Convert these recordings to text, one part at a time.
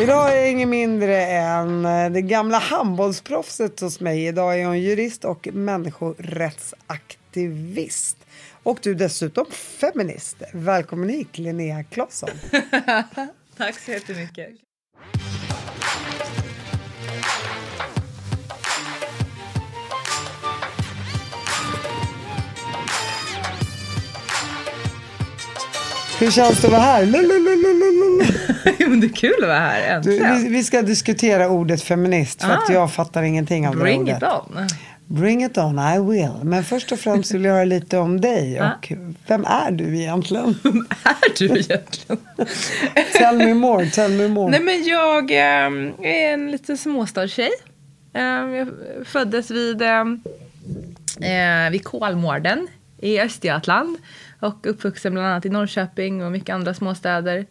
Idag är ingen mindre än eh, det gamla handbollsproffset hos mig. Idag är hon jurist och människorättsaktivist. Och du är dessutom feminist. Välkommen hit Linnea Claesson. Tack så jättemycket. Hur känns det att vara här? Men det är kul att vara här Du, äntligen. vi, vi ska diskutera ordet feminist för att Ah. jag fattar ingenting av det Bring ordet. it on. Bring it on, I will. Men först och främst vill jag höra lite om dig. Ah. Och vem är du egentligen? är du egentligen? tell me more, tell me more. Nej men jag ehm, är en liten småstadstjej. Ehm, jag föddes vid, ehm, eh, vid Kolmården i Östergötland. Och uppvuxen bland annat i Norrköping och mycket andra småstäder.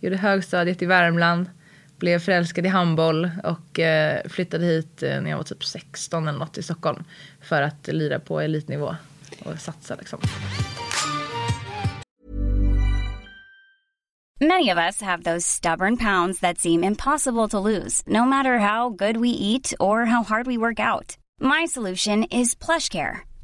Gjorde högstadiet i Värmland. Blev förälskad i handboll och eh, flyttade hit eh, när jag var typ 16 eller något i Stockholm. För att lira på elitnivå och satsa liksom. Many of us have those stubborn pounds that seem impossible to lose, no matter how good we eat or how hard we work out. My solution is PlushCare.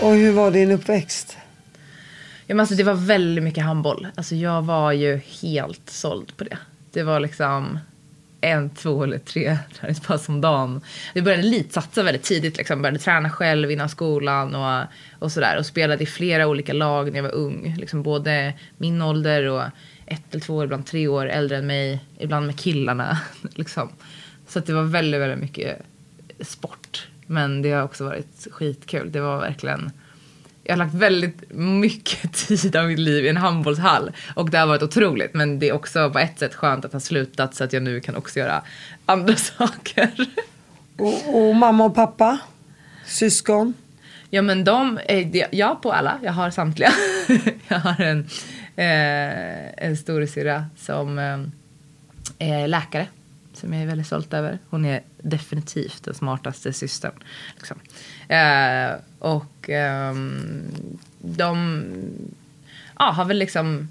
Och hur var din uppväxt? Ja, men alltså, det var väldigt mycket handboll. Alltså, jag var ju helt såld på det. Det var liksom en, två eller tre träningspass om dagen. Jag började elitsatsa väldigt tidigt. Liksom. Började träna själv innan skolan och, och sådär. Och spelade i flera olika lag när jag var ung. Liksom både min ålder och ett eller två, ibland tre år äldre än mig. Ibland med killarna. Liksom. Så att det var väldigt, väldigt mycket sport. Men det har också varit skitkul. Det var verkligen jag har lagt väldigt mycket tid av mitt liv i en handbollshall. Och det har varit otroligt. Men det är också på ett sätt skönt att ha slutat så att jag nu kan också göra andra saker. Och, och mamma och pappa? Syskon? Ja men de, eh, jag på alla, jag har samtliga. jag har en, eh, en storasyrra som eh, är läkare. Som jag är väldigt stolt över. Hon är definitivt den smartaste systern. Liksom. Eh, och ehm, de ja, har väl liksom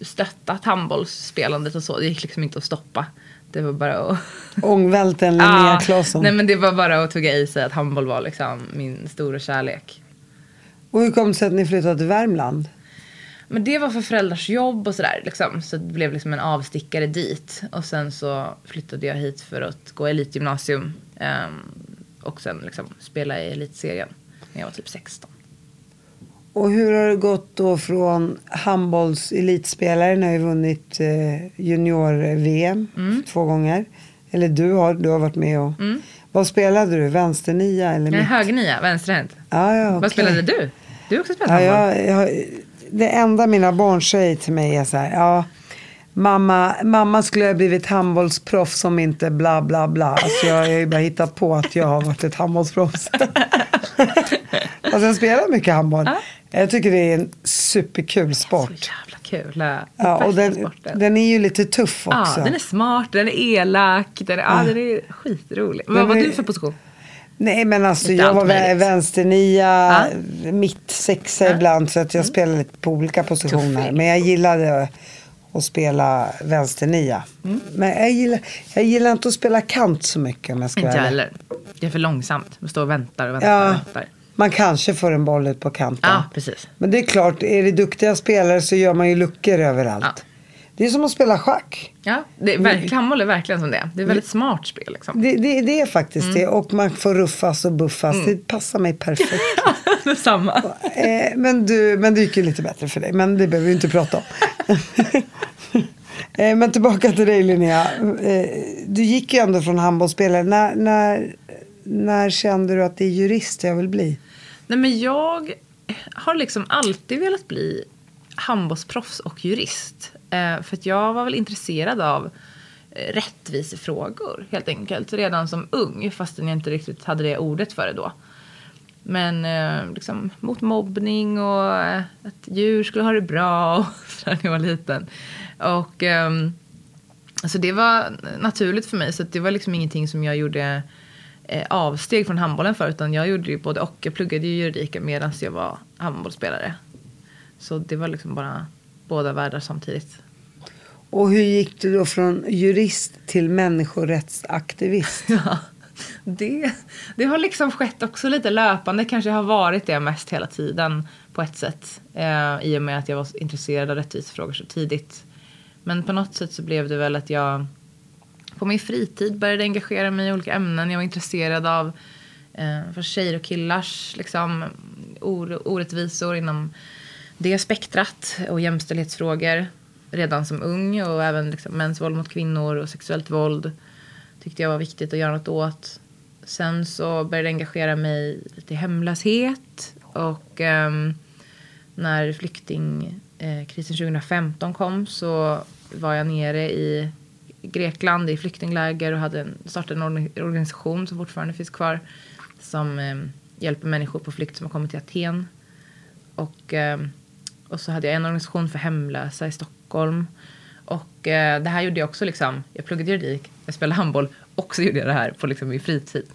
stöttat handbollsspelandet och så. Det gick liksom inte att stoppa. Det var bara att... Ångvälten Linnea Claesson. Nej men det var bara att tugga i sig att handboll var liksom min stora kärlek. Och hur kom det sig att ni flyttade till Värmland? Men det var för föräldrars jobb och sådär liksom. Så det blev liksom en avstickare dit. Och sen så flyttade jag hit för att gå elitgymnasium. ehm, och sen liksom spela i elitserien när jag var typ 16. Och hur har det gått då från handbolls elitspelare, ni har ju vunnit eh, junior-VM Mm. två gånger. Eller du har, du har varit med och... Vad spelade du? Vänsternia eller mitt? högernia, vänsterhänt. Ja, ja, okej. Vad spelade du? Du har också spelat handboll? jag, jag, det enda mina barn säger till mig är så här, ja, mamma, mamma skulle ha blivit handbollsproffs om inte bla bla bla. Alltså jag har ju bara hittat på att jag har varit ett handbollsproffs. alltså jag spelar mycket handboll. Jag tycker det är en superkul Så sport. jävla kul. Ja, och den, den är ju lite tuff också. Ja, den är smart, den är elak, den är, ja. den är skitrolig. Vad var är- du för position? Nej men alltså jag var möjligt. vänsternia, mitt sexa ibland så att jag spelade lite på olika positioner. Tuffing. Men jag gillade att spela vänsternia. Men jag gillar, jag gillar inte att spela kant så mycket om jag ska Inte jag heller. Det är för långsamt. Man står och väntar och väntar och Ja, väntar. man kanske får en boll ut på kanten. Ja, precis. Men det är klart, är det duktiga spelare så gör man ju luckor överallt. Ja. Det är som att spela schack. Ja, det är verkligen, handboll är verkligen som det. Det är väldigt smart spel liksom. Det, det, det är faktiskt Mm. det. Och man får ruffas och buffas. Det passar mig perfekt. Detsamma. eh, men, du, men det gick ju lite bättre för dig. Men det behöver vi inte prata om. eh, men tillbaka till dig Linnea. Eh, du gick ju ändå från handbollsspelare. När, när, när kände du att det är jurist jag vill bli? Nej men jag har liksom alltid velat bli handbollsproffs och jurist. Eh, för att jag var väl intresserad av eh, rättvisefrågor helt enkelt. Redan som ung, fastän jag inte riktigt hade det ordet för det då. Men eh, liksom mot mobbning och eh, att djur skulle ha det bra och sådär när jag var liten. Och eh, Alltså det var naturligt för mig så att det var liksom ingenting som jag gjorde eh, avsteg från handbollen för utan jag gjorde ju både och. Jag pluggade ju juridiken medan jag var handbollsspelare. Så det var liksom bara båda världar samtidigt. Och hur gick du då från jurist till människorättsaktivist? Ja, det, det har liksom skett också lite löpande. Kanske har varit det mest hela tiden på ett sätt. Eh, I och med att jag var intresserad av rättvisefrågor så tidigt. Men på något sätt så blev det väl att jag på min fritid började engagera mig i olika ämnen. Jag var intresserad av eh, för tjejer och killars liksom, or, orättvisor inom det spektrat och jämställdhetsfrågor redan som ung och även liksom, mäns våld mot kvinnor och sexuellt våld tyckte jag var viktigt att göra något åt. Sen så började jag engagera mig lite i hemlöshet och ehm, när flyktingkrisen eh, 2015 kom så var jag nere i Grekland i flyktingläger och hade en, startade en organisation som fortfarande finns kvar som ehm, hjälper människor på flykt som har kommit till Aten. Och, ehm, och så hade jag en organisation för hemlösa i Stockholm. Och eh, det här gjorde jag också liksom, jag pluggade juridik, jag spelade handboll och så gjorde jag det här på liksom min fritid.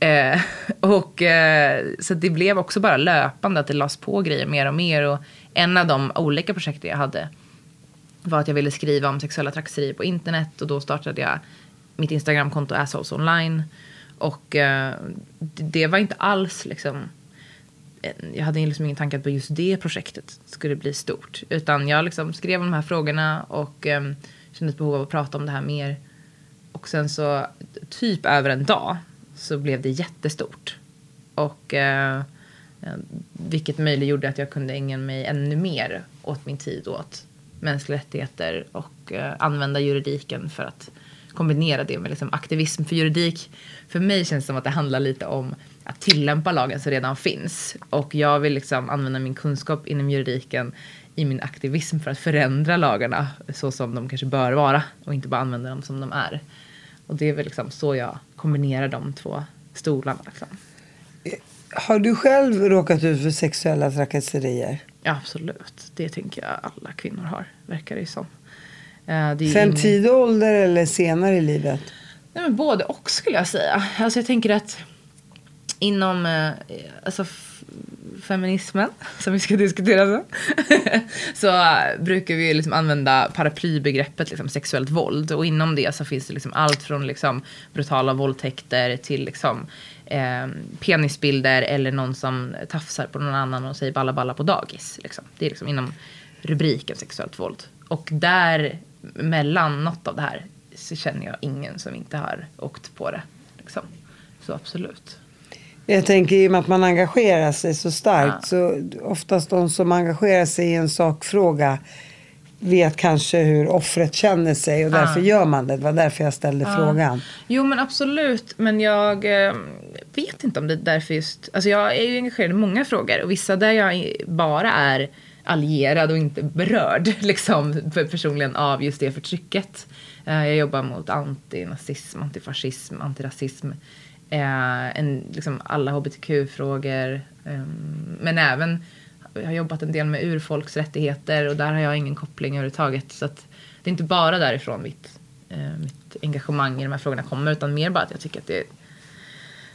Eh, och eh, så det blev också bara löpande att det lades på grejer mer och mer. Och en av de olika projekten jag hade var att jag ville skriva om sexuella trakasserier på internet och då startade jag mitt Instagramkonto Assholes online. Och eh, det, det var inte alls liksom jag hade liksom ingen tanke att på just det projektet skulle bli stort. Utan jag liksom skrev om de här frågorna och um, kände ett behov av att prata om det här mer. Och sen så, typ över en dag, så blev det jättestort. Och uh, vilket möjliggjorde att jag kunde ägna mig ännu mer åt min tid åt mänskliga rättigheter och uh, använda juridiken för att kombinera det med liksom aktivism. För juridik, för mig känns det som att det handlar lite om att tillämpa lagen som redan finns. Och jag vill liksom använda min kunskap inom juridiken i min aktivism för att förändra lagarna så som de kanske bör vara och inte bara använda dem som de är. Och det är väl liksom så jag kombinerar de två stolarna. Liksom. Har du själv råkat ut för sexuella trakasserier? Ja, absolut. Det tänker jag alla kvinnor har, verkar det ju som. Eh, det Sen ingen- tidig ålder eller senare i livet? Nej, men både och skulle jag säga. Alltså jag tänker att inom eh, alltså, feminismen, som vi ska diskutera sen, så eh, brukar vi liksom använda paraplybegreppet liksom, sexuellt våld. Och inom det så finns det liksom allt från liksom, brutala våldtäkter till liksom, eh, penisbilder eller någon som tafsar på någon annan och säger balla balla på dagis. Liksom. Det är liksom inom rubriken sexuellt våld. Och där mellan något av det här så känner jag ingen som inte har åkt på det. Liksom. Så absolut. Jag tänker i och med att man engagerar sig så starkt så oftast de som engagerar sig i en sakfråga vet kanske hur offret känner sig och därför gör man det. Det var därför jag ställde frågan. Jo men absolut, men jag eh, vet inte om det är därför just... Alltså jag är ju engagerad i många frågor och vissa där jag bara är allierad och inte berörd liksom personligen av just det förtrycket. Eh, jag jobbar mot antinazism, antifascism, antirasism. Eh, en, liksom alla hbtq-frågor. Eh, men även, jag har jobbat en del med urfolks rättigheter och där har jag ingen koppling överhuvudtaget. Så att det är inte bara därifrån mitt, eh, mitt engagemang i de här frågorna kommer utan mer bara att jag tycker att det är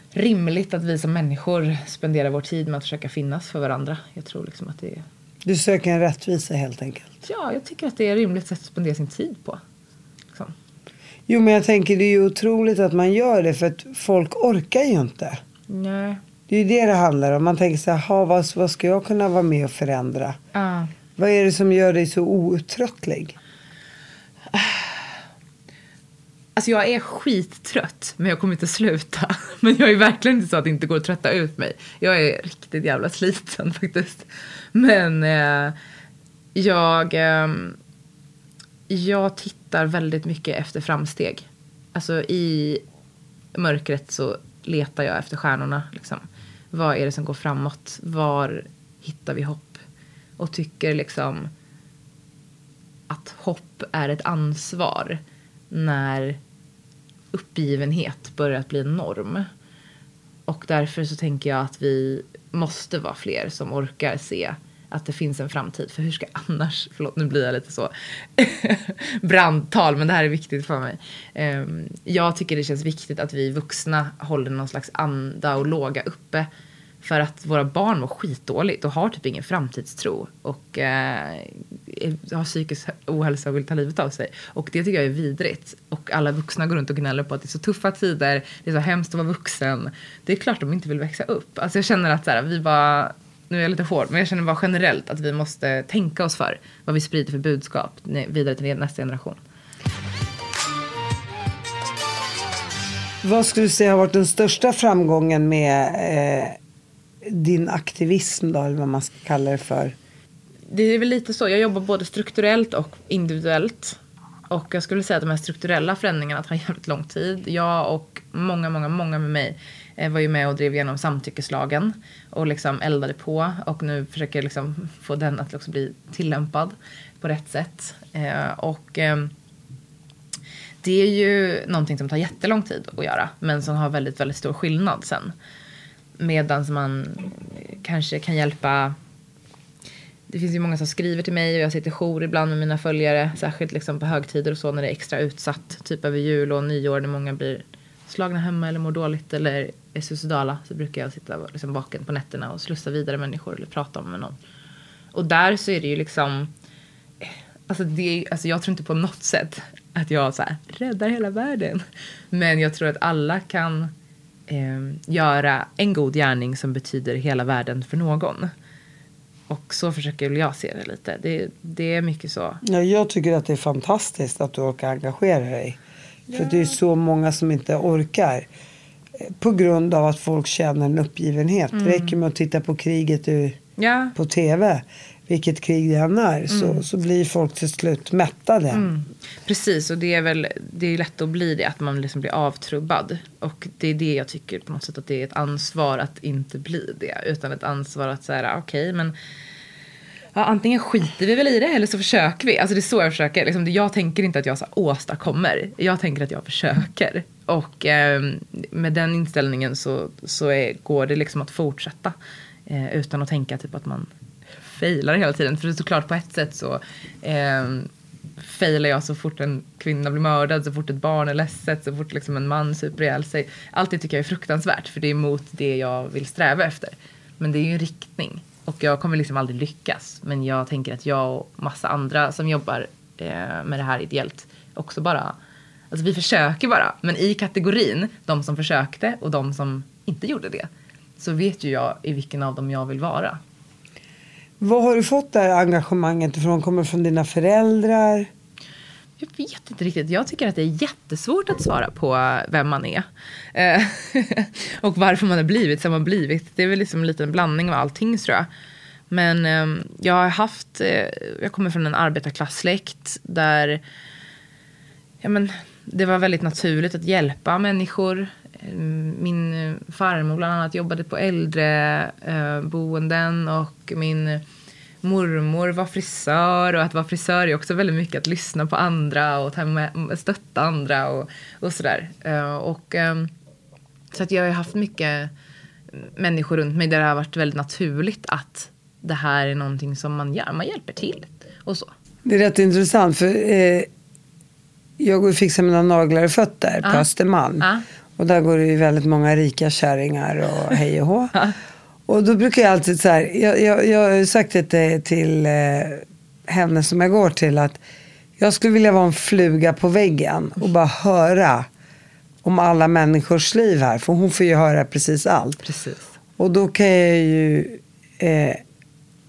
rimligt att vi som människor spenderar vår tid med att försöka finnas för varandra. Jag tror liksom att det är... Du söker en rättvisa helt enkelt. Ja, jag tycker att det är ett rimligt sätt att spendera sin tid på. Jo men jag tänker det är ju otroligt att man gör det för att folk orkar ju inte. Nej. Det är ju det det handlar om. Man tänker så här, "Ha, vad, vad ska jag kunna vara med och förändra? Ah. Vad är det som gör dig så outtröttlig? Alltså jag är skittrött, men jag kommer inte sluta. Men jag är verkligen inte så att det inte går att trötta ut mig. Jag är riktigt jävla sliten faktiskt. Men eh, jag, eh, jag tittar väldigt mycket efter framsteg. Alltså i mörkret så letar jag efter stjärnorna. Liksom. Vad är det som går framåt? Var hittar vi hopp? Och tycker liksom att hopp är ett ansvar när uppgivenhet börjar bli en norm. Och därför så tänker jag att vi måste vara fler som orkar se att det finns en framtid. För hur ska annars, förlåt nu blir jag lite så brandtal men det här är viktigt för mig. Ehm, jag tycker det känns viktigt att vi vuxna håller någon slags anda och låga uppe. För att våra barn mår skitdåligt och har typ ingen framtidstro. Och eh, har psykisk ohälsa och vill ta livet av sig. Och det tycker jag är vidrigt. Och alla vuxna går runt och gnäller på att det är så tuffa tider. Det är så hemskt att vara vuxen. Det är klart de inte vill växa upp. Alltså jag känner att så här, vi bara nu är jag lite hård, men jag känner bara generellt att vi måste tänka oss för vad vi sprider för budskap vidare till nästa generation. Vad skulle du säga har varit den största framgången med eh, din aktivism då, eller vad man ska kalla det för? Det är väl lite så. Jag jobbar både strukturellt och individuellt. Och jag skulle säga att de här strukturella förändringarna tar jävligt lång tid. Jag och många, många, många med mig Eh, var ju med och drev igenom samtyckeslagen och liksom eldade på och nu försöker jag liksom få den att också bli tillämpad på rätt sätt. Eh, och eh, det är ju någonting som tar jättelång tid att göra men som har väldigt, väldigt stor skillnad sen. Medan man kanske kan hjälpa det finns ju många som skriver till mig och jag sitter jour ibland med mina följare. Särskilt liksom på högtider och så när det är extra utsatt. Typ över jul och nyår när många blir slagna hemma eller mår dåligt eller är suicidala. Så brukar jag sitta liksom vaken på nätterna och slussa vidare människor eller prata med någon. Och där så är det ju liksom. Alltså, det, alltså jag tror inte på något sätt att jag så här, räddar hela världen. Men jag tror att alla kan eh, göra en god gärning som betyder hela världen för någon. Och så försöker jag se det lite. Det, det är mycket så. Ja, jag tycker att det är fantastiskt att du orkar engagera dig. Ja. För det är så många som inte orkar. På grund av att folk känner en uppgivenhet. Mm. Det räcker med att titta på kriget i, ja. på tv vilket krig det än är, mm. så, så blir folk till slut mättade. Mm. Precis, och det är väl det är lätt att bli det, att man liksom blir avtrubbad. Och det är det jag tycker på något sätt att det är ett ansvar att inte bli det. Utan ett ansvar att säga, okej okay, men ja, antingen skiter vi väl i det eller så försöker vi. Alltså det är så jag försöker. Liksom, jag tänker inte att jag så åstadkommer. Jag tänker att jag försöker. Och eh, med den inställningen så, så är, går det liksom att fortsätta. Eh, utan att tänka typ att man failar hela tiden. För det är såklart på ett sätt så eh, failar jag så fort en kvinna blir mördad, så fort ett barn är ledset, så fort liksom en man super ihjäl sig. Allt det tycker jag är fruktansvärt för det är emot det jag vill sträva efter. Men det är ju en riktning och jag kommer liksom aldrig lyckas. Men jag tänker att jag och massa andra som jobbar eh, med det här ideellt också bara Alltså vi försöker bara, men i kategorin de som försökte och de som inte gjorde det så vet ju jag i vilken av dem jag vill vara. Vad har du fått det här engagemanget ifrån? Kommer det från dina föräldrar? Jag vet inte riktigt. Jag tycker att det är jättesvårt att svara på vem man är. Eh, och varför man har blivit som man har blivit. Det är väl liksom en liten blandning av allting tror jag. Men eh, jag har haft, eh, jag kommer från en arbetarklassläkt där ja, men, det var väldigt naturligt att hjälpa människor. Eh, min farmor bland annat jobbade på äldreboenden och min mormor var frisör och att vara frisör är också väldigt mycket att lyssna på andra och ta med, stötta andra och, och sådär. Eh, och, ehm, så att jag har haft mycket människor runt mig där det har varit väldigt naturligt att det här är någonting som man gör, man hjälper till och så. Det är rätt intressant för eh, jag går och fixar mina naglar och fötter på Östermalm. Ah. Och där går det ju väldigt många rika kärringar och hej och hå. Och då brukar jag alltid så här, jag, jag, jag har sagt det till eh, henne som jag går till att jag skulle vilja vara en fluga på väggen och bara höra om alla människors liv här. För hon får ju höra precis allt. Precis. Och då kan jag ju eh,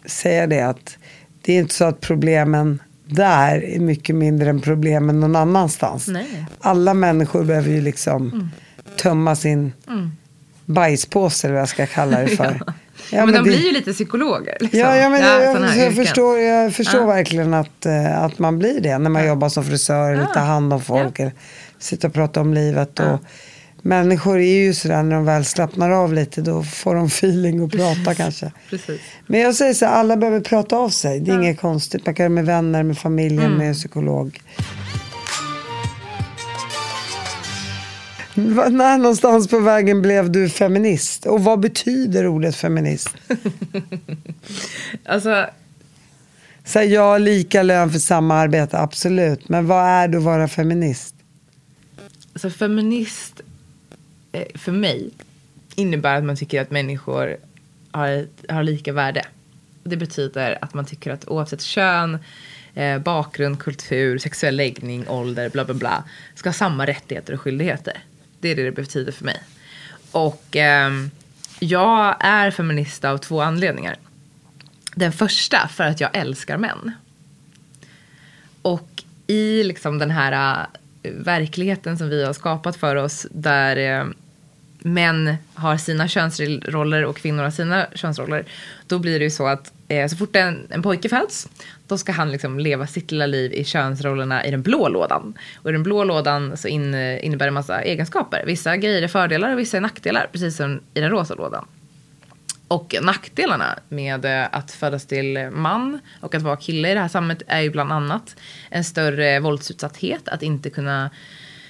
säga det att det är inte så att problemen där är mycket mindre än problemen någon annanstans. Nej. Alla människor behöver ju liksom Mm. tömma sin bajspåse eller vad jag ska kalla det för. Ja, men, de det- blir ju lite psykologer. Liksom. Ja, ja, men Ja, jag, jag, förstår, jag förstår Ja. verkligen att, eh, att man blir det när man jobbar som frisör eller tar hand om folk eller sitter och pratar om livet. Och, Människor är ju sådär när de väl slappnar av lite då får de feeling och prata kanske. Precis. Men jag säger så alla behöver prata av sig. Det är inget konstigt. Man kan göra det med vänner, med familjen, Mm. med en psykolog. Va- När någonstans på vägen blev du feminist? Och vad betyder ordet feminist? Alltså, Så här, ja, lika lön för samma arbete, absolut. Men vad är det att vara feminist? alltså feminist eh, för mig innebär att man tycker att människor har, ett- har lika värde. Det betyder att man tycker att oavsett kön, eh, bakgrund, kultur, sexuell läggning, ålder, bla bla bla, ska ha samma rättigheter och skyldigheter. Det är det det betyder för mig. Och eh, jag är feminist av två anledningar. Den första för att jag älskar män. Och i liksom den här eh, verkligheten som vi har skapat för oss där ehm, män har sina könsroller och kvinnor har sina könsroller. Då blir det ju så att eh, så fort en, en pojke föds då ska han liksom leva sitt lilla liv i könsrollerna i den blå lådan. Och i den blå lådan så in, eh, innebär det en massa egenskaper. Vissa grejer är fördelar och vissa är nackdelar. Precis som i den rosa lådan. Och nackdelarna med eh, att födas till man och att vara kille i det här samhället är ju bland annat en större våldsutsatthet, att inte kunna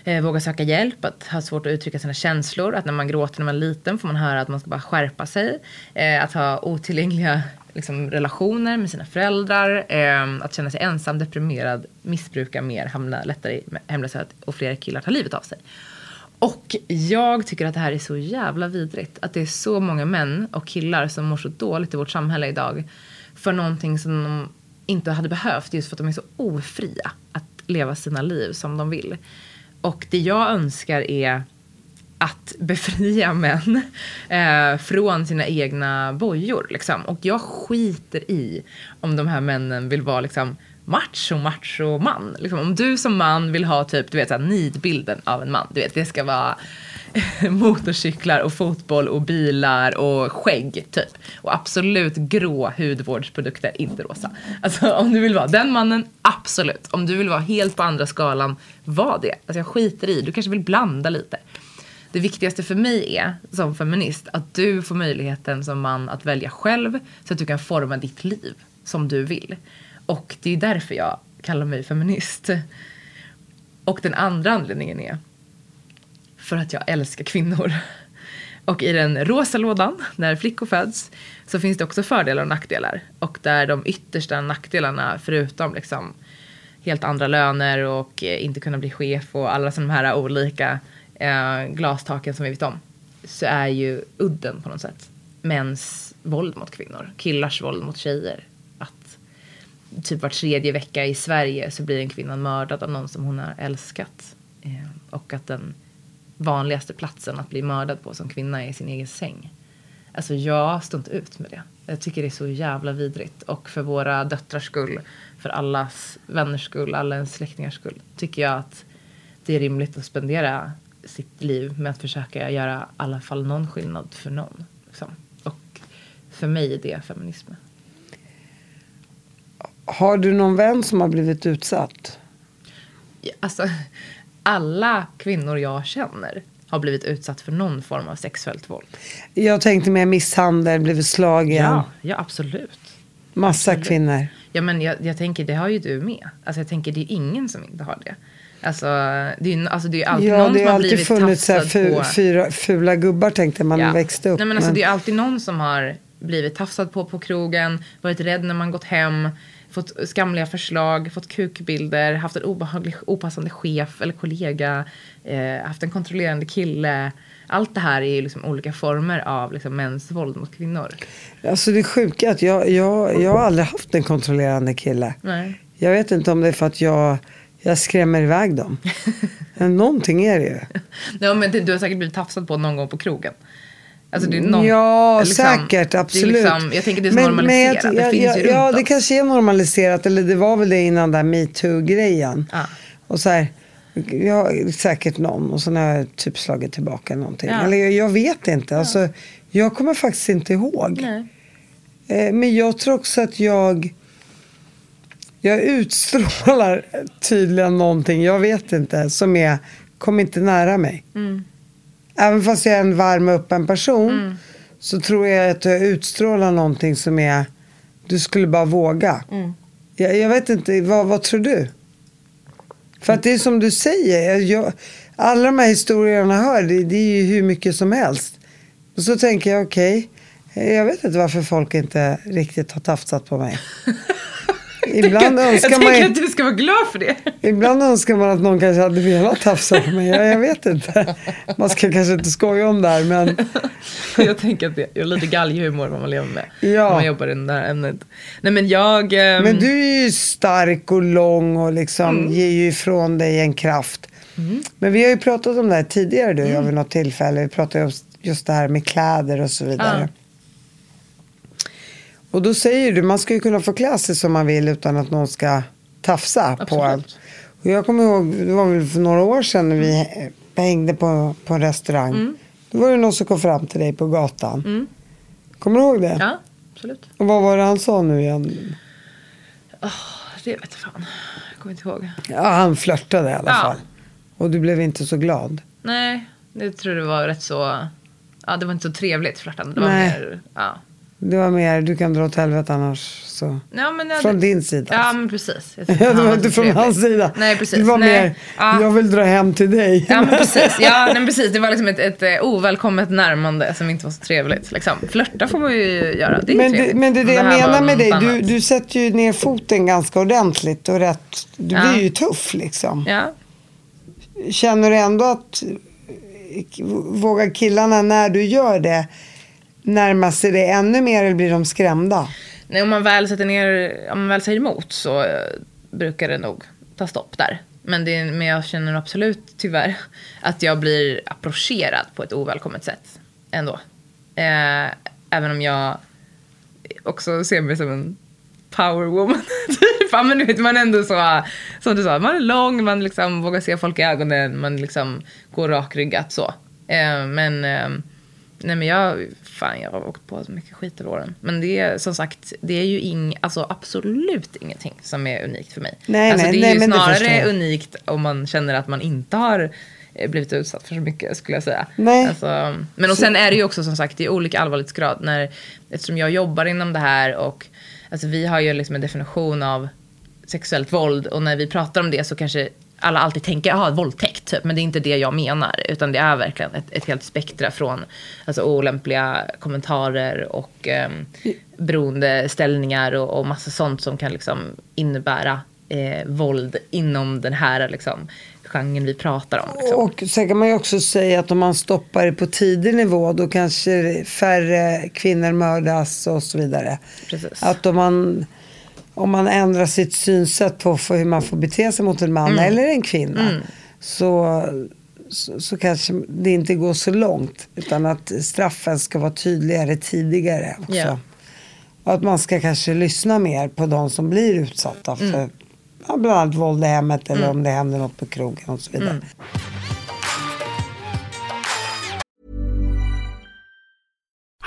eh, våga söka hjälp, att ha svårt att uttrycka sina känslor, att när man gråter när man är liten får man höra att man ska bara skärpa sig, eh, att ha otillgängliga liksom, relationer med sina föräldrar, eh, att känna sig ensam, deprimerad, missbruka mer, hamna lättare i hemlöshet och fler killar tar livet av sig. Och jag tycker att det här är så jävla vidrigt. Att det är så många män och killar som mår så dåligt i vårt samhälle idag. För någonting som de inte hade behövt just för att de är så ofria att leva sina liv som de vill. Och det jag önskar är att befria män eh, från sina egna bojor. Liksom. Och jag skiter i om de här männen vill vara liksom, macho, macho man. Liksom, om du som man vill ha typ, du vet, så här, nidbilden av en man. Du vet, det ska vara motorcyklar och fotboll och bilar och skägg typ. Och absolut grå hudvårdsprodukter, inte rosa. Alltså om du vill vara den mannen, absolut. Om du vill vara helt på andra skalan, var det. Alltså jag skiter i, du kanske vill blanda lite. Det viktigaste för mig är, som feminist, att du får möjligheten som man att välja själv så att du kan forma ditt liv som du vill. Och det är därför jag kallar mig feminist. Och den andra anledningen är för att jag älskar kvinnor. Och i den rosa lådan, när flickor föds, så finns det också fördelar och nackdelar. Och där de yttersta nackdelarna, förutom liksom helt andra löner och eh, inte kunna bli chef och alla sådana här olika eh, glastaken som vi vet om, så är ju udden på något sätt mäns våld mot kvinnor, killars våld mot tjejer. Att typ var tredje vecka i Sverige så blir en kvinna mördad av någon som hon har älskat. Eh, och att den vanligaste platsen att bli mördad på som kvinna är i sin egen säng. Alltså jag står inte ut med det. Jag tycker det är så jävla vidrigt. Och för våra döttrars skull, för allas vänners skull, alla ens släktingars skull, tycker jag att det är rimligt att spendera sitt liv med att försöka göra i alla fall någon skillnad för någon. Liksom. Och för mig är det feminism. Har du någon vän som har blivit utsatt? Alltså, alla kvinnor jag känner har blivit utsatt för någon form av sexuellt våld. Jag tänkte med misshandel, blivit slagen. Ja, ja absolut. Massa kvinnor. Ja, men jag, jag tänker, det har ju du med. Alltså, jag tänker, det är ingen som inte har det. Alltså, det är ju alltså, det är alltid Ja, någon det som har har alltid blivit funnits så här tafsad fu, på. fyra, fula gubbar tänkte man Ja. växte upp. Nej, men alltså, men- Det är alltid någon som har blivit tafsad på på krogen, varit rädd när man gått hem, fått skamliga förslag, fått kukbilder, haft en obehaglig, opassande chef eller kollega, eh, haft en kontrollerande kille. Allt det här är ju liksom olika former av liksom mäns våld mot kvinnor. Alltså det sjuka är att jag, jag, jag har aldrig haft en kontrollerande kille. Nej. Jag vet inte om det är för att jag, jag skrämmer iväg dem. Men Någonting är det ju. Ja, men du har säkert blivit tafsad på någon gång på krogen. Alltså det är någon, Ja, liksom, säkert, absolut. liksom- jag tänker det är så normaliserat. jag- det jag- finns jag- ju Ja, runt det oss. kanske är normaliserat. Eller det var väl det innan där metoo-grejen. Ja. Och så här, ja, säkert någon. Och sen har jag typ slagit tillbaka någonting. Ja. Eller jag, jag vet inte. Alltså, jag kommer faktiskt inte ihåg. Nej. Eh, men jag tror också att jag... Jag utstrålar tydligen någonting, jag vet inte, som är kom inte nära mig. Mm. Även fast jag är en varm och öppen person så tror jag att jag utstrålar någonting som är du skulle bara våga. Mm. Jag, jag vet inte, vad, vad tror du? För att det är som du säger, jag, alla de här historierna jag hör, det, det är ju hur mycket som helst. Och så tänker jag, okej, jag vet inte varför folk inte riktigt har tafsat på mig. Ibland jag önskar tänker man ju- att du ska vara glad för det. Ibland önskar man att någon kanske hade velat tafsa på mig. Jag, jag vet inte. Man ska kanske inte skoja om det här men jag tänker att det är lite galghumor vad man lever med. Ja. När man jobbar i det där ämnet. Nej men jag... ehm, Men du är ju stark och lång och liksom Mm. ger ju ifrån dig en kraft. Men vi har ju pratat om det här tidigare du Mm. jag vid något tillfälle. Vi pratade om just det här med kläder och så vidare. Och då säger du, man ska ju kunna få klä sig som man vill utan att någon ska tafsa på en. Absolut. Och jag kommer ihåg, det var väl för några år sedan när vi eh, hängde på, på en restaurang. Mm. Då var det någon som kom fram till dig på gatan. Kommer du ihåg det? Ja, absolut. Och vad var det han sa nu igen? Det vet jag fan. Jag kommer inte ihåg. Ja, han flörtade i alla Ja. fall. Och du blev inte så glad. Nej, det tror jag var rätt så... Ja, det var inte så trevligt flörtande. Det var Nej. mer... Ja. Det var mer, du kan dra åt helvete annars. Så. Ja, men, ja, Från det- din sida. Ja, men precis. Det var inte från hans sida. Nej, precis. Det var Nej. mer, Ja. jag vill dra hem till dig. Ja, men precis. Ja, nej, men precis. Det var liksom ett, ett eh, ovälkommet närmande som inte var så trevligt. Liksom. Flörta får man ju göra. Det är Men trevligt. det, men det är det jag menar med dig. Du, du sätter ju ner foten ganska ordentligt och rätt. Du blir ju tuff liksom. Ja. Känner du ändå att vågar killarna när du gör det närma sig det ännu mer eller blir de skrämda? Nej, om man väl sätter ner, om man väl säger emot så eh, brukar det nog ta stopp där. Men, det, men jag känner absolut tyvärr att jag blir approcherad på ett ovälkommet sätt ändå. Eh, även om jag också ser mig som en power woman. typ. Ja, men du vet, man är ändå så, som du sa, man är lång, man liksom vågar se folk i ögonen, man liksom går rakryggat så. Eh, men, eh, nej men jag, fan jag har åkt på så mycket skit över åren. Men det är som sagt, det är ju ing, alltså absolut ingenting som är unikt för mig. Nej, alltså, nej, det är nej, ju snarare unikt om man känner att man inte har eh, blivit utsatt för så mycket skulle jag säga. Nej. Alltså, men och sen är det ju också som sagt i olika allvarlighetsgrad. När, eftersom jag jobbar inom det här och alltså, vi har ju liksom en definition av sexuellt våld och när vi pratar om det så kanske alla alltid tänker jaha våldtäkt typ, men det är inte det jag menar utan det är verkligen ett, ett helt spektra från alltså, olämpliga kommentarer och um, beroendeställningar och, och massa sånt som kan liksom innebära eh, våld inom den här liksom, genren vi pratar om. Liksom. Och sen kan man ju också säga att om man stoppar det på tidig nivå då kanske färre kvinnor mördas och så vidare. Precis. Att om man, om man ändrar sitt synsätt på för hur man får bete sig mot en man Mm. eller en kvinna så, så, så kanske det inte går så långt utan att straffen ska vara tydligare tidigare också. Ja. Och att man ska kanske lyssna mer på de som blir utsatta för Mm. ja, bland annat våld i hemmet eller om det händer något på krogen och så vidare.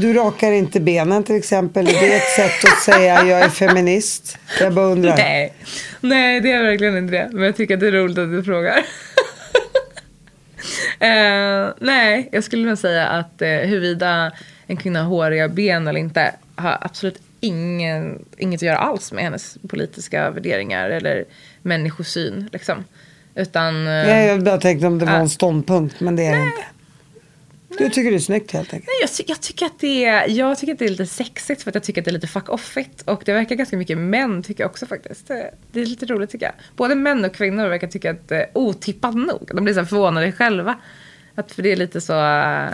Du rakar inte benen till exempel. Det är ett sätt att säga jag är feminist. Jag bara undrar. Nej. Nej, det är verkligen inte det. Men jag tycker att det är roligt att du frågar. eh, nej, jag skulle nog säga att eh, huruvida en kvinna har håriga ben eller inte har absolut ingen, inget att göra alls med hennes politiska värderingar eller människosyn. Liksom. Utan... eh, Nej, jag bara tänkte om det var en ståndpunkt, men det är det inte. Du tycker det är snyggt helt enkelt. Nej, jag, ty- jag, tycker att det är, jag tycker att det är lite sexigt för att jag tycker att det är lite fuck offigt. Och det verkar ganska mycket män tycker jag också faktiskt. Det, det är lite roligt tycker jag. Både män och kvinnor verkar tycka att det är otippat nog. De blir så förvånade själva. Att för det är lite så... eh,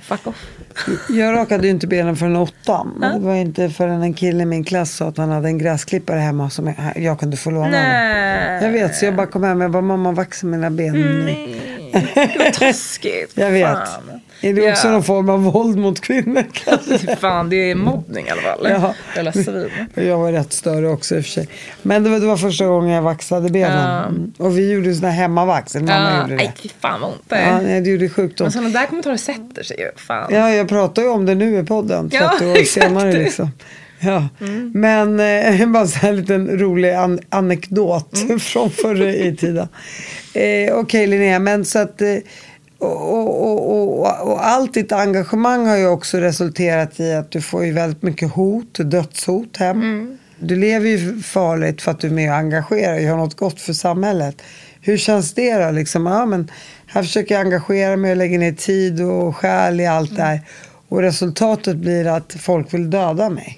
fuck off. Jag rakade ju inte benen förrän åttan. Men det var inte förrän en kille i min klass sa att han hade en gräsklippare hemma som jag, jag kunde få låna. Nej. Jag vet, så jag bara kom hem och bara mamma vaxa mina ben. Nej, var taskigt. Jag vet. Fan. Är det också Ja. någon form av våld mot kvinnor kanske? Fan, det är mobbning i alla fall. Ja. Jävla svin. Jag var rätt större också i och för sig. Men det var, det var första gången jag vaxade benen. Ja. Mm. Och vi gjorde sån här hemmavax. Eller mamma Ja, gjorde det. fy fan vad ont det är. Ja, det gjorde sjukt Men ont. sådana där kommentarer sätter sig ju. Fan. Ja, jag pratar ju om det nu i podden. 30 Ja, år exakt. senare liksom. Ja. Men eh, bara så här en liten rolig an- anekdot från förr i tiden. Eh, Okej Linnea, men så att eh, och, och, och, och, allt ditt engagemang har ju också resulterat i att du får ju väldigt mycket hot, dödshot hem. Du lever ju farligt för att du är med och engagerar och gör något gott för samhället. Hur känns det då? Liksom, ja, men här försöker jag engagera mig och lägga ner tid och själ i allt det här. Och resultatet blir att folk vill döda mig.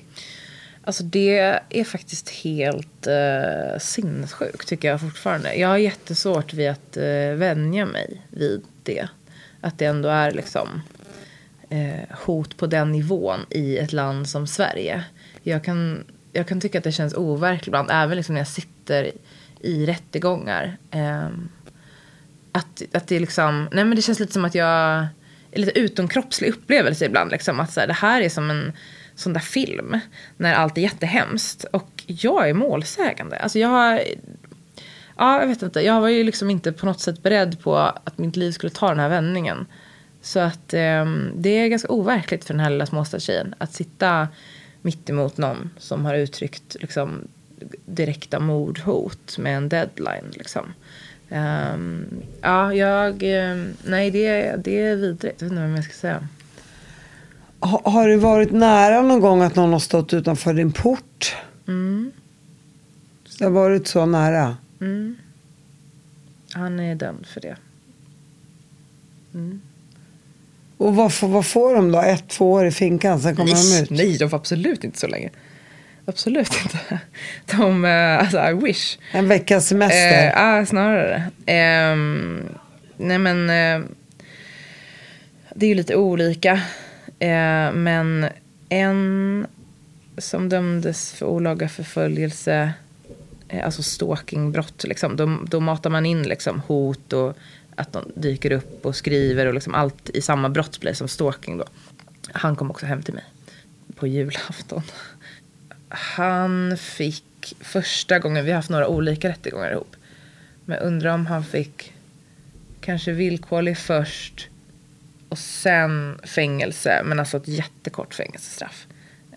Alltså det är faktiskt helt uh, sinnessjukt tycker jag fortfarande. Jag har jättesvårt vid att uh, vänja mig vid det. Att det ändå är liksom eh, hot på den nivån i ett land som Sverige. Jag kan, jag kan tycka att det känns overkligt ibland, även liksom när jag sitter i rättegångar. ehm, att, att det liksom, nej men det känns lite som att jag, är lite utomkroppslig upplevelse ibland. Liksom, att så här, det här är som en sån där film, när allt är jättehemskt. Och jag är målsägande. Alltså jag har, ja jag vet inte, jag var ju liksom inte på något sätt beredd på att mitt liv skulle ta den här vändningen. Så att eh, det är ganska overkligt för den här lilla småstadstjejen att sitta mitt emot någon som har uttryckt liksom, direkta mordhot med en deadline. Liksom. Um, ja, jag... Ehm, nej, det, det är vidrigt. Jag vet inte vad jag ska säga. Ha, har du varit nära någon gång att någon har stått utanför din port? Mm. Det har varit så nära. Han är dömd för det. Och vad, får- vad får de då? Ett, två år i finkan, sen kommer de Nej, ut? nej, de får absolut inte så länge. Absolut inte. De, eh, alltså I wish. En veckas semester? Eh, Ja, snarare. Ehm, nej men, eh, det är ju lite olika. Eh, men en som dömdes för olaga förföljelse, eh, alltså stalkingbrott, liksom, då, då matar man in liksom, hot och att de dyker upp och skriver och liksom allt i samma brott blir som stalking då. Han kom också hem till mig på julafton. Han fick första gången, vi har haft några olika rättegångar ihop. Men undrar om han fick kanske villkorlig först och sen fängelse, men alltså ett jättekort fängelsestraff.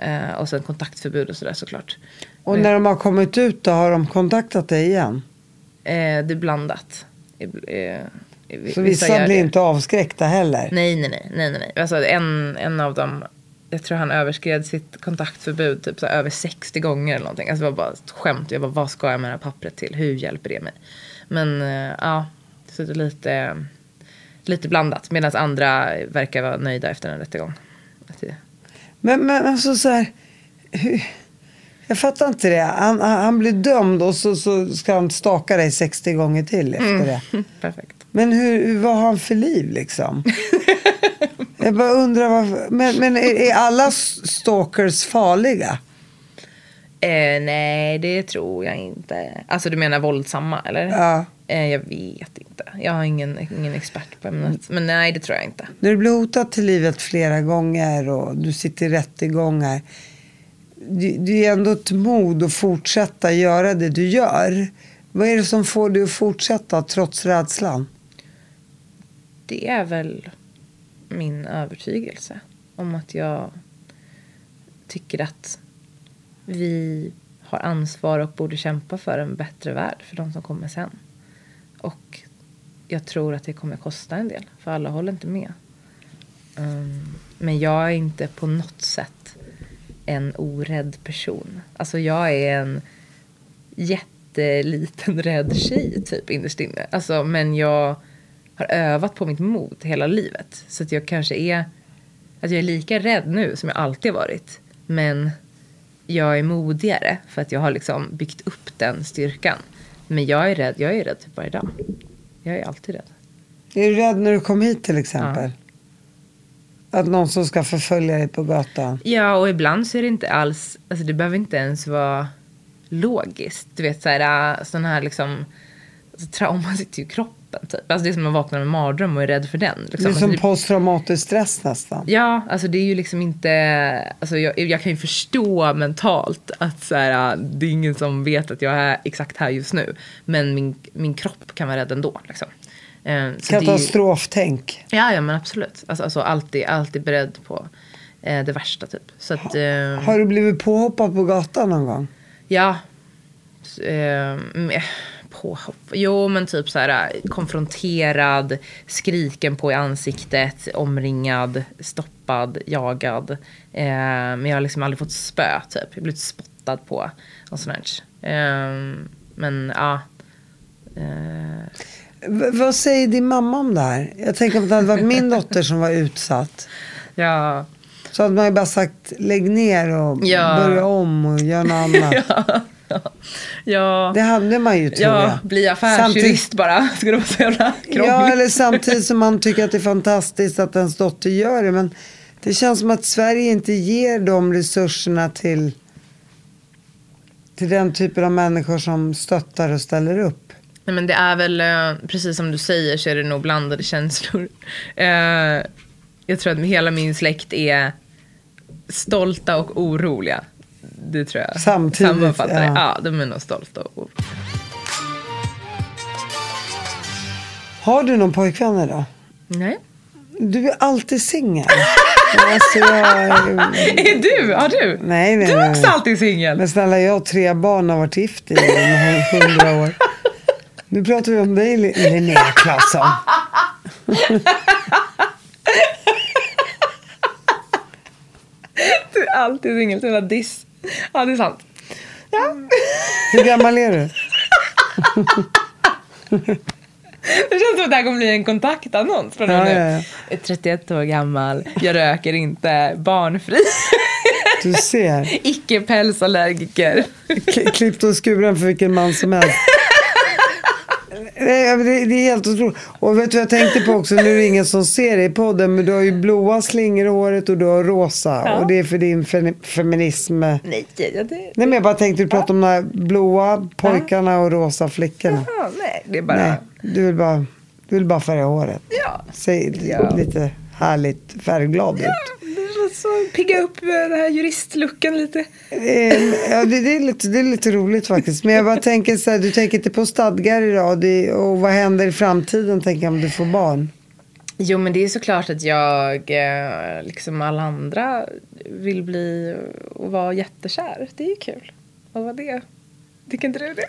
Eh, och sen kontaktförbud och sådär såklart. Och när de har kommit ut då, har de kontaktat dig igen? Eh, det är blandat. I, eh, i- Så vissa gör blir inte avskräckta heller? Nej, nej, nej, nej, nej, nej. Alltså en, en av dem, jag tror han överskred sitt kontaktförbud typ så här, över 60 gånger eller någonting. Alltså det var bara ett skämt. Jag bara, vad ska jag med det här pappret till? Hur hjälper det mig? Men eh, ja, så det är lite, lite blandat. Medan andra verkar vara nöjda efter en rättegång. Men, men alltså så här, jag fattar inte det. Han, han blir dömd och så, så ska han staka dig 60 gånger till efter Mm. det. Perfekt. Men hur, vad har han för liv liksom? jag bara undrar varför. Men, men är, är alla stalkers farliga? Eh, nej, det tror jag inte. Alltså du menar våldsamma eller? Ja. Eh, jag vet inte. Jag är ingen, ingen expert på ämnet. Men nej, det tror jag inte. När du blir hotad till livet flera gånger och du sitter i rättegångar. Det, det är ändå ett mod att fortsätta göra det du gör. Vad är det som får dig att fortsätta trots rädslan? Det är väl min övertygelse om att jag tycker att vi har ansvar och borde kämpa för en bättre värld för de som kommer sen. Och jag tror att det kommer kosta en del, för alla håller inte med. Um, men jag är inte på något sätt en orädd person. Alltså jag är en jätteliten rädd tjej typ innerst inne. Alltså, men jag har övat på mitt mod hela livet. Så att jag kanske är, att jag är lika rädd nu som jag alltid varit. Men jag är modigare för att jag har liksom byggt upp den styrkan. Men jag är rädd, jag är rädd typ varje dag. Jag är alltid rädd. Är du rädd när du kom hit till exempel? Att någon som ska förfölja dig på gatan? Ja, och ibland så är det inte alls, alltså det behöver inte ens vara logiskt. Du vet så här, sån här liksom, alltså, trauma sitter ju i kroppen typ. Alltså det är som att vakna med en mardröm och är rädd för den. Liksom. Det är Alltså, som det- posttraumatisk stress nästan. Ja, alltså det är ju liksom inte... Alltså jag, jag kan ju förstå mentalt att så här, det är ingen som vet att jag är exakt här just nu. Men min, min kropp kan vara rädd ändå. Liksom. Eh, så är ju- Katastroftänk. Ja, ja, men absolut. Alltså, alltså alltid, alltid beredd på eh, det värsta typ. Så att, eh, Har du blivit påhoppad på gatan någon gång? ja. S- Eh, med- påhopp. Jo, men typ så här konfronterad, skriken på i ansiktet, omringad, stoppad, jagad. Eh, men jag har liksom aldrig fått spö typ. Jag har blivit spottad på och sånt. Eh, men ja. Eh, vad säger din mamma om det här? Jag tänker om det hade varit min dotter som var utsatt. ja. Så hade man ju bara sagt lägg ner och Ja. börja om och göra något annat. ja. Det hade man ju tror jag. Ja, bli affärsjurist bara. Det vara så jävla krångligt? Ja, eller samtidigt som man tycker att det är fantastiskt att ens dotter gör det. Men det känns som att Sverige inte ger de resurserna till, till den typen av människor som stöttar och ställer upp. Nej, men det är väl, eh, precis som du säger så är det nog blandade känslor. Eh, jag tror att hela min släkt är stolta och oroliga. Det tror jag Samtidigt, sammanfattar det. ja. Ja, de är nog stolta och. Har du någon pojkvän idag? Nej. Du är alltid singel. alltså, jag, Är du? Har du? nej, nej, Du är nej. också alltid singel. Men snälla, jag har tre barn och har varit gift i hundra år. Nu pratar vi om dig, Li- Linnea Claesson. Du är alltid singel. Det en diss. Ja, det är sant. Ja. Hur gammal är du? Det känns som att det här kommer bli en kontaktannons från Ja, nu. ja, ja. Jag är 31 år gammal, jag röker inte, barnfri, Du ser. icke-pälsallergiker. K- klippt och skuren för vilken man som helst. Nej, Det, det är helt otroligt. Och vet du vad jag tänkte på också? Nu är det ingen som ser det i podden. Men du har ju blåa slingor i håret och du har rosa. Och det är för din fe, feminism. Nej Nej, ja, det... men jag bara tänkte du prata om de här blåa pojkarna och rosa flickorna. Ja, nej, det är bara... Nej, du vill bara, du vill bara färga håret. Ja. Se Ja. lite härligt färgglad ut. Så pigga upp eh, den här juristlucken lite. Eh, ja, det, det, är lite, det är lite roligt faktiskt. Men jag bara tänker så här, du tänker inte på stadgar idag. Det, och vad händer i framtiden tänker jag om du får barn? Jo, men det är såklart att jag, eh, liksom alla andra, vill bli och vara jättekär. Det är ju kul. Vad det? Tycker inte du det?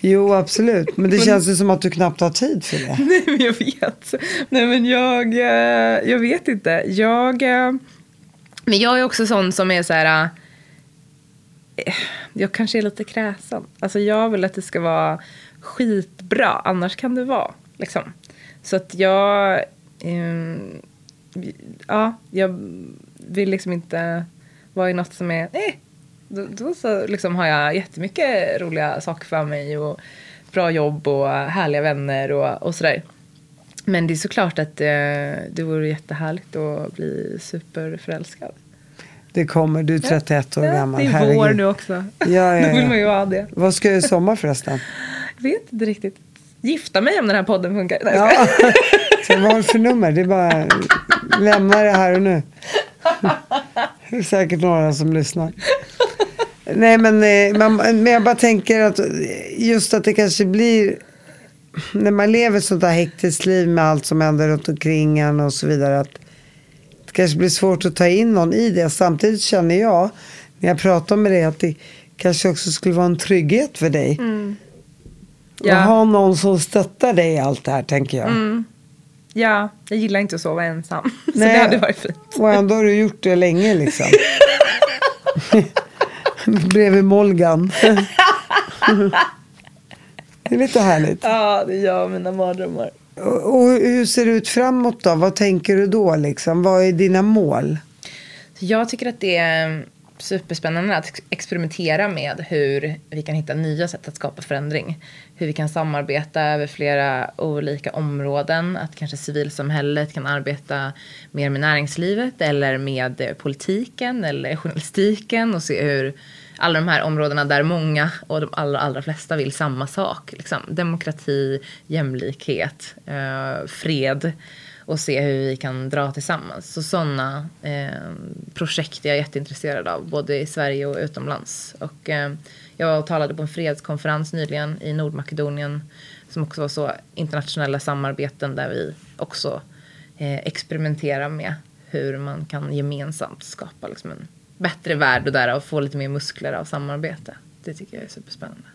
Jo, absolut. Men det känns ju som att du knappt har tid för det. Nej, men jag vet. Nej, men jag, eh, jag vet inte. Jag, eh, men jag är också sån som är så här... eh, Jag kanske är lite kräsen. Alltså jag vill att det ska vara skitbra, annars kan det vara. Liksom. Så att jag... ehm, ja, jag vill liksom inte vara i något som är... Nej, då, då så liksom har jag jättemycket roliga saker för mig och bra jobb och härliga vänner och, och sådär. Men det är såklart att eh, det vore jättehärligt att bli superförälskad. Det kommer, du är 31 år gammal. det är herregud. vår nu också. Ja, ja, Då vill man ja. ju ha det. Vad ska göra i sommar förresten? Jag vet inte riktigt. Gifta mig om den här podden funkar. Nej, Ja. Så vad har du för nummer? Det är bara lämna det här och nu. Det är säkert några som lyssnar. Nej men, eh, man, men jag bara tänker att just att det kanske blir när man lever sånt här hektiskt liv med allt som händer runt omkring en och så vidare. Att det kanske blir svårt att ta in någon i det. Samtidigt känner jag när jag pratar med dig att det kanske också skulle vara en trygghet för dig. Ja. Att ha någon som stöttar dig i allt det här tänker jag. Ja, jag gillar inte att sova ensam. Så Nej. det hade varit fint. Och ändå har du gjort det länge liksom. Bredvid Molgan. det är lite härligt. Ja, det gör mina mardrömmar. Och, och hur ser det ut framåt då? Vad tänker du då liksom? Vad är dina mål? Jag tycker att det är superspännande att experimentera med hur vi kan hitta nya sätt att skapa förändring. Hur vi kan samarbeta över flera olika områden. Att kanske civilsamhället kan arbeta mer med näringslivet eller med politiken eller journalistiken och se hur alla de här områdena där många och de allra, allra flesta vill samma sak. Liksom. Demokrati, jämlikhet, eh, fred och se hur vi kan dra tillsammans. Så sådana eh, projekt är jag jätteintresserad av, både i Sverige och utomlands. Och, eh, jag var och talade på en fredskonferens nyligen i Nordmakedonien som också var så internationella samarbeten där vi också eh, experimenterar med hur man kan gemensamt skapa liksom en bättre värld och därav få lite mer muskler av samarbete. Det tycker jag är superspännande.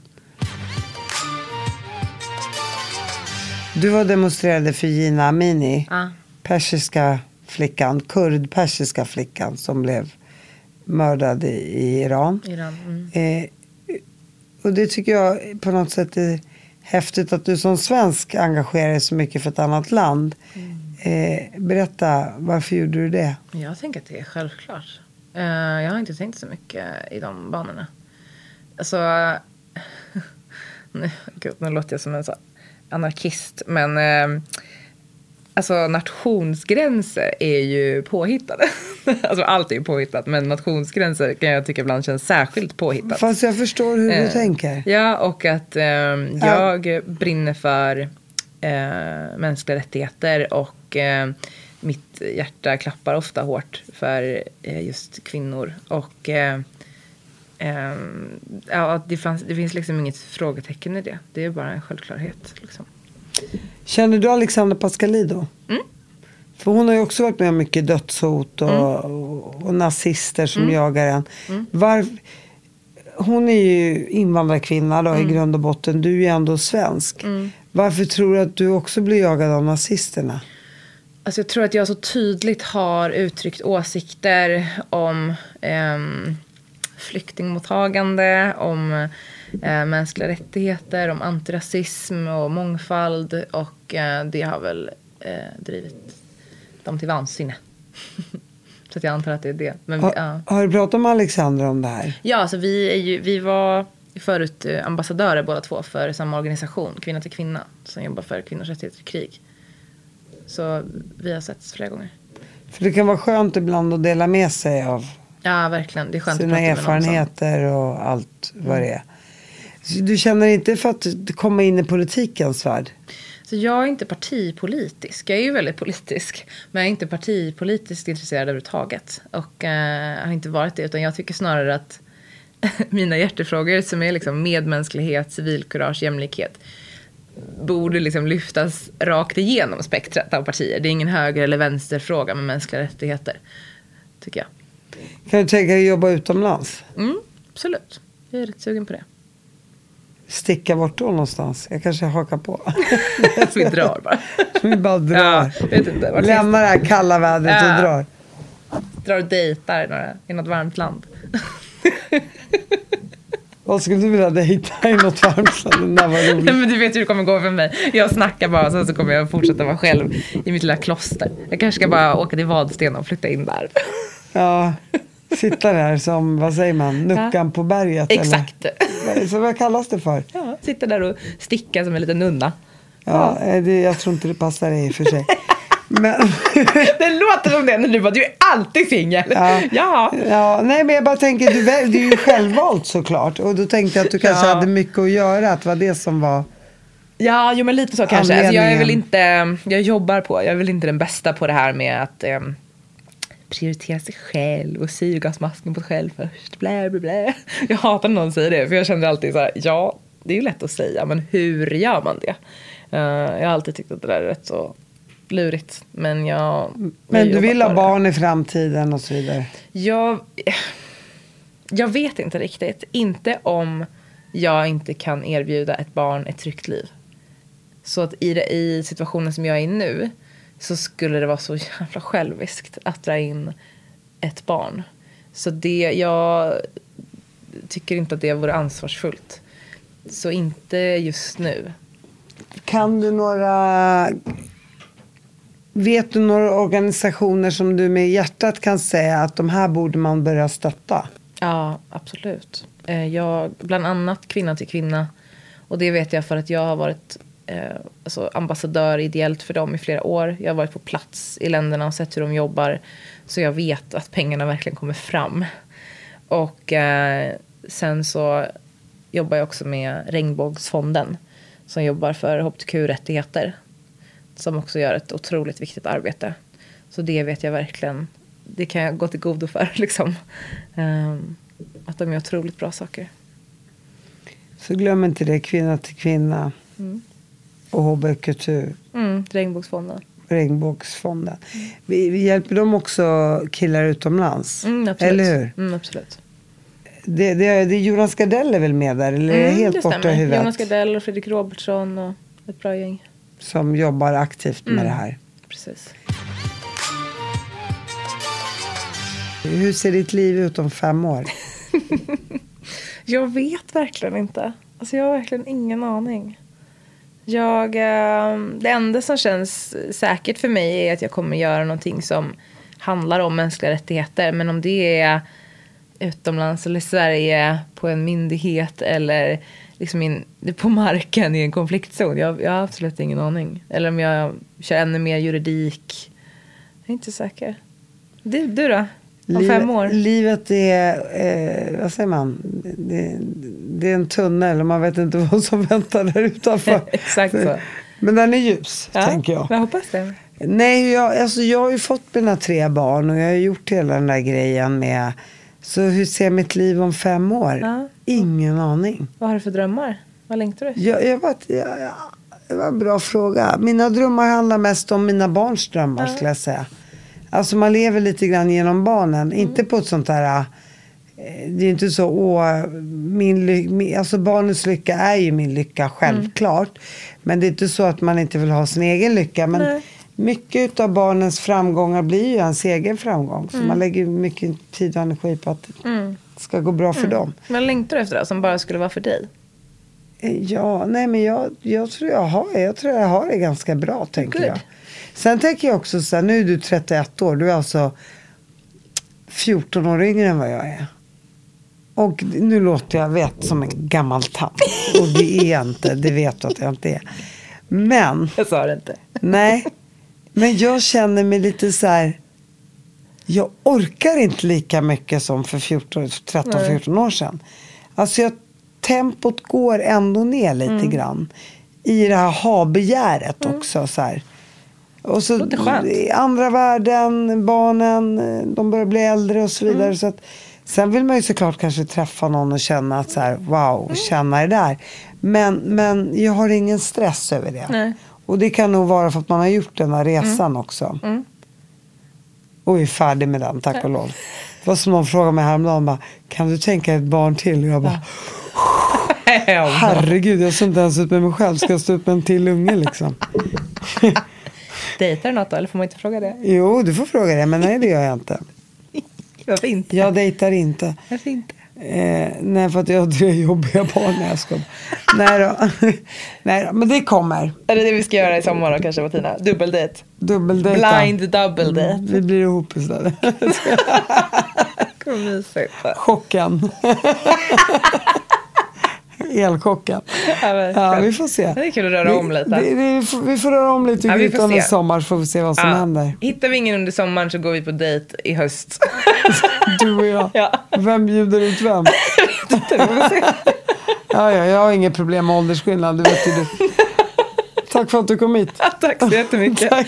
Du var demonstrerade för Gina Amini. Ja. Persiska flickan, kurd-persiska flickan som blev mördad i, i Iran. Iran. Mm. Eh, och det tycker jag på något sätt är häftigt att du som svensk engagerar dig så mycket för ett annat land. Eh, berätta, varför gjorde du det? Jag tänker att det är självklart. Eh, jag har inte tänkt så mycket i de banorna. Alltså, nu, gud, nu låter jag som en så anarkist, men eh, alltså nationsgränser är ju påhittade. alltså allt är ju påhittat, men nationsgränser kan jag tycka ibland känns särskilt påhittat. Fast jag förstår hur du Eh, tänker. Ja, och att eh, jag brinner för eh, mänskliga rättigheter och eh, mitt hjärta klappar ofta hårt för eh, just kvinnor. Och eh, ja, det, fanns, det finns liksom inget frågetecken i det. Det är bara en självklarhet. Liksom. Känner du Alexandra Pascalidou? Mm. För hon har ju också varit med om mycket dödshot och, och, och nazister som jagar en. Var, hon är ju invandrarkvinna då i grund och botten. Du är ju ändå svensk. Varför tror du att du också blir jagad av nazisterna? Alltså jag tror att jag så tydligt har uttryckt åsikter om ehm, flyktingmottagande, om eh, mänskliga rättigheter, om antirasism och mångfald. Och eh, det har väl eh, drivit dem till vansinne. så att jag antar att det är det. Men, Har, ja. har du pratat med Alexandra om det här? Ja, alltså vi, ju, vi var förut eh, ambassadörer båda två för samma organisation, Kvinna till kvinna, som jobbar för kvinnors rättigheter i krig. Så vi har setts flera gånger. För det kan vara skönt ibland att dela med sig av Ja, verkligen. Det är skönt sina erfarenheter och allt vad det är. Du känner inte för att komma in i politikens värld? Så jag är inte partipolitisk. Jag är ju väldigt politisk. Men jag är inte partipolitiskt intresserad överhuvudtaget. Och eh, har inte varit det. Utan jag tycker snarare att mina hjärtefrågor som är liksom medmänsklighet, civilkurage, jämlikhet borde liksom lyftas rakt igenom spektrat av partier. Det är ingen höger eller vänsterfråga med mänskliga rättigheter. Tycker jag. Kan du tänka dig att jobba utomlands? Mm, absolut. Jag är rätt sugen på det. Sticka bort då någonstans? Jag kanske hakar på. Vi drar bara. Vi bara drar. Ja, vet inte. Vart Lämnar det här kalla vädret och Ja. drar. drar och dejtar i, några, i något varmt land. Vad skulle du vilja dejta i något varmt land? Nej, men du vet hur det kommer gå för mig. Jag snackar bara och sen så kommer jag fortsätta vara själv i mitt lilla kloster. Jag kanske ska bara åka till Vadstena och flytta in där. Ja, sitta där som, vad säger man, nuckan på berget? Exakt. Eller? Så vad kallas det för? Ja, sitta där och sticka som en liten nunna. Ja, eh, det, jag tror inte det passar dig i och för sig. Men, Det låter som det när du bara, du är alltid singel. Ja. ja. ja, nej men jag bara tänker, du, väl- du är ju självvalt såklart. Och då tänkte jag att du kanske Ja. hade mycket att göra, att det var det som var... Ja, jo men lite så kanske. Alltså, jag är väl inte, jag jobbar på, jag är väl inte den bästa på det här med att eh, prioritera sig själv och syrgasmasken på sig själv först. Blä, blä, blä. Jag hatar när någon säger det, för jag känner alltid så här, ja, det är ju lätt att säga, men hur gör man det? Eh, jag har alltid tyckt att det där är rätt så lurigt. Men jag... Men jag du vill ha på det. barn i framtiden och så vidare. Jag, jag vet inte riktigt. Inte om jag inte kan erbjuda ett barn ett tryggt liv. Så att i, det, i situationen som jag är i nu så skulle det vara så jävla själviskt att dra in ett barn. Så det, jag tycker inte att det vore ansvarsfullt. Så inte just nu. Kan du några... Vet du några organisationer som du med hjärtat kan säga att de här borde man börja stötta? Ja, absolut. Eh, Jag, bland annat Kvinna till kvinna. Och det vet jag för att jag har varit eh, alltså ambassadör ideellt för dem i flera år. Jag har varit på plats i länderna och sett hur de jobbar. Så jag vet att pengarna verkligen kommer fram. Och eh, sen så jobbar jag också med Regnbågsfonden. Som jobbar för hbtq-rättigheter. Som också gör ett otroligt viktigt arbete. Så det vet jag verkligen. Det kan jag gå till godo för liksom. Ehm, att de gör otroligt bra saker. Så glöm inte det, kvinna till kvinna och HBQT, Mm, Regnbågsfonden. Regnbågsfonden. Vi, vi hjälper dem också killar utomlands? Mm, absolut. Eller hur? Mm, absolut. Det, det, det, Jonas Gardell är väl med där? Eller är Mm, helt det borta i stämmer. huvudet? Jonas Gardell och Fredrik Robertsson och ett bra gäng. Som jobbar aktivt med Mm. det här. Precis. Hur ser ditt liv ut om fem år? Jag vet verkligen inte. Alltså jag har verkligen ingen aning. Jag, eh, det enda som känns säkert för mig är att jag kommer göra någonting som handlar om mänskliga rättigheter. Men om det är utomlands eller i Sverige på en myndighet eller liksom in, på marken i en konfliktzon. Jag, jag har absolut ingen aning. Eller om jag kör ännu mer juridik. Jag är inte säker. Du, du då? Om Livet- fem år? Livet är, eh, vad säger man, det, det är en tunnel och man vet inte vad som väntar där utanför. Exakt så. Men den är ljus, Ja, tänker jag. Jag hoppas det. Nej, jag, alltså jag har ju fått mina tre barn och jag har gjort hela den där grejen med, så hur ser mitt liv om fem år? Ja. Ingen aning. Vad har du för drömmar? Vad längtar du? Jag, jag, vet- jag, jag, det var en bra fråga. Mina drömmar handlar mest om mina barns drömmar skulle jag säga. Alltså man lever lite grann genom barnen. Inte på ett sånt där... eh, Det är inte så, åh, min min, alltså barnens lycka är ju min lycka självklart. Men det är inte så att man inte vill ha sin egen lycka. Men Nej. mycket av barnens framgångar blir ju ens egen framgång. Så man lägger mycket tid och energi på att det ska gå bra för dem. Vad längtar du efter då, som bara skulle vara för dig? Ja, nej men jag, jag, tror jag, har, jag tror jag har det ganska bra tänker Good. jag. Sen tänker jag också så här, nu är du 31 år, du är alltså 14 år yngre än vad jag är. Och nu låter jag vet som en gammal tant. Och det är jag inte, det vet du att jag inte är. Men, Jag sa det inte. nej. Men jag känner mig lite så här. Jag orkar inte lika mycket som för 14, 13-14 år sedan. Alltså jag, tempot går ändå ner lite Mm. grann. I det här ha-begäret också. Så här. Och så andra världen, barnen, de börjar bli äldre och så Mm. vidare. Så att, sen vill man ju såklart kanske träffa någon och känna att så här, wow, Mm. känna det där. Men, men jag har ingen stress över det. Nej. Och det kan nog vara för att man har gjort den här resan också. Mm. Och är färdig med den, tack och lov. Det var som någon frågade mig häromdagen, bara, kan du tänka ett barn till? Och jag bara, herregud, jag står inte ens ut med mig själv, ska jag stå ut med en till unge liksom? Dejtar du något då, eller får man inte fråga det? Jo, du får fråga det, men nej det gör jag inte. Varför inte? Jag dejtar inte. Varför inte? Eh, nej, för att jag har tre jobbiga barn. Nej, jag skojar. nej, då. nej då, men det kommer. Är det det vi ska göra i sommar då kanske Martina? Dubbeldejt? Dubbeldejta. Blind double date. Vi blir ihop istället. Vad mysigt. Chocken. elchocken. Ja, vi får se. Det är kul att röra om lite. Vi, vi, vi, får, vi får röra om lite i Ja, vi grytan i sommar så får vi se vad som Ja. händer. Hittar vi ingen under sommaren så går vi på dejt i höst. Du och jag. Ja. Vem bjuder ut vem? Ja, ja, jag har inget problem med åldersskillnad, det vet ju du. Tack för att du kom hit. Tack så jättemycket. Tack.